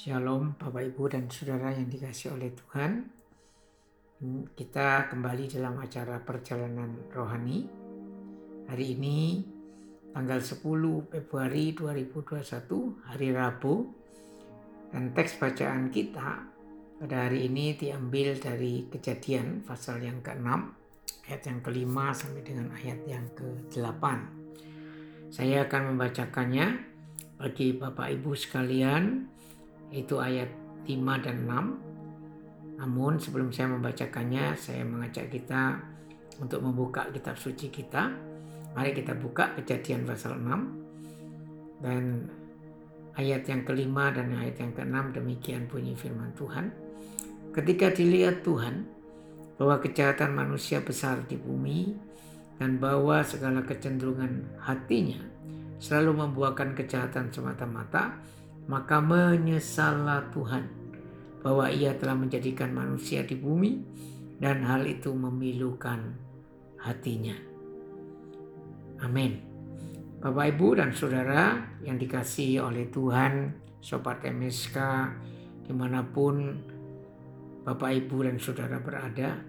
Shalom Bapak Ibu dan Saudara yang dikasih oleh Tuhan. Kita kembali dalam acara perjalanan rohani. Hari ini tanggal 10 Februari 2021 hari Rabu. Dan teks bacaan kita pada hari ini diambil dari kejadian pasal yang ke-6 ayat yang kelima sampai dengan ayat yang ke-8. Saya akan membacakannya bagi Bapak Ibu sekalian itu ayat 5 dan 6. Namun sebelum saya membacakannya, saya mengajak kita untuk membuka kitab suci kita. Mari kita buka kejadian pasal 6 dan ayat yang kelima dan ayat yang keenam demikian bunyi firman Tuhan. Ketika dilihat Tuhan bahwa kejahatan manusia besar di bumi dan bahwa segala kecenderungan hatinya selalu membuahkan kejahatan semata-mata, maka menyesallah Tuhan bahwa ia telah menjadikan manusia di bumi dan hal itu memilukan hatinya. Amin. Bapak, Ibu, dan Saudara yang dikasihi oleh Tuhan, Sobat MSK, di mana pun Bapak, Ibu, dan Saudara berada,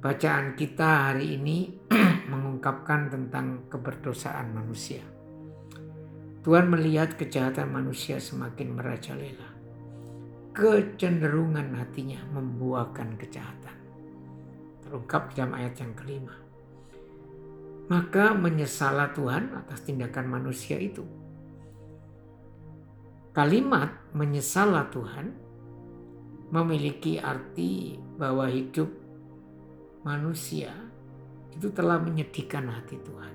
bacaan kita hari ini mengungkapkan tentang keberdosaan manusia. Tuhan melihat kejahatan manusia semakin merajalela. Kecenderungan hatinya membuahkan kejahatan. Terungkap dalam ayat yang kelima. Maka menyesalah Tuhan atas tindakan manusia itu. Kalimat menyesalah Tuhan memiliki arti bahwa hidup manusia itu telah menyedihkan hati Tuhan.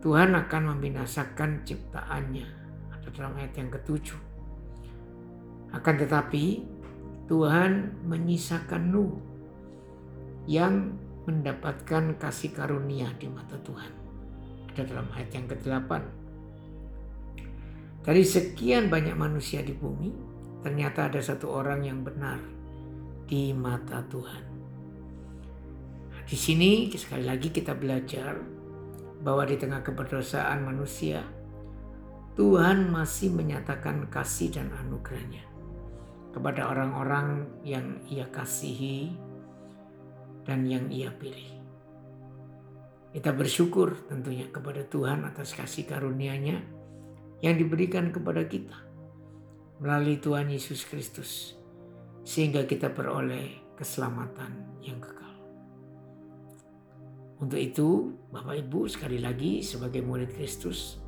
Tuhan akan membinasakan ciptaannya. Ada dalam ayat yang ketujuh. Akan tetapi Tuhan menyisakan Nuh yang mendapatkan kasih karunia di mata Tuhan. Ada dalam ayat yang ke-8. Dari sekian banyak manusia di bumi, ternyata ada satu orang yang benar di mata Tuhan. Di sini sekali lagi kita belajar bahwa di tengah keberdosaan manusia, Tuhan masih menyatakan kasih dan anugerahnya kepada orang-orang yang ia kasihi dan yang ia pilih. Kita bersyukur tentunya kepada Tuhan atas kasih karunia-Nya yang diberikan kepada kita melalui Tuhan Yesus Kristus sehingga kita beroleh keselamatan yang kekal. Untuk itu, Bapak Ibu sekali lagi sebagai murid Kristus,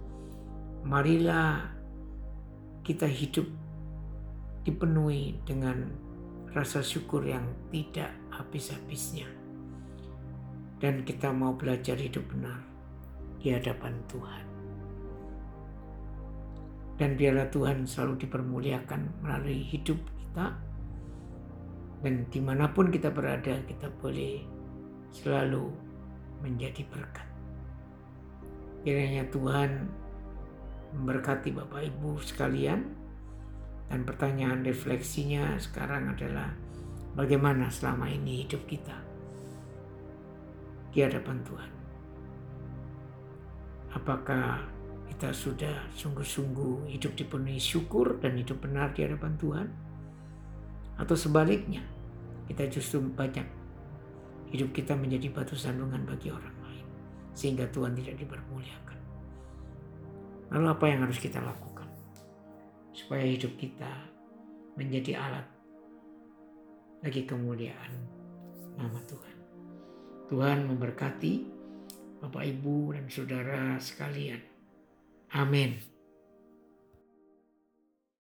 marilah kita hidup dipenuhi dengan rasa syukur yang tidak habis-habisnya. Dan kita mau belajar hidup benar di hadapan Tuhan. Dan biarlah Tuhan selalu dipermuliakan melalui hidup kita. Dan di mana pun kita berada, kita boleh selalu menjadi berkat. Kiranya Tuhan memberkati Bapak Ibu sekalian dan pertanyaan refleksinya sekarang adalah bagaimana selama ini hidup kita di hadapan Tuhan. Apakah kita sudah sungguh-sungguh hidup dipenuhi syukur dan hidup benar di hadapan Tuhan? Atau sebaliknya, kita justru banyak hidup kita menjadi batu sandungan bagi orang lain. Sehingga Tuhan tidak dipermuliakan. Lalu apa yang harus kita lakukan? Supaya hidup kita menjadi alat bagi kemuliaan nama Tuhan. Tuhan memberkati Bapak Ibu dan Saudara sekalian. Amin.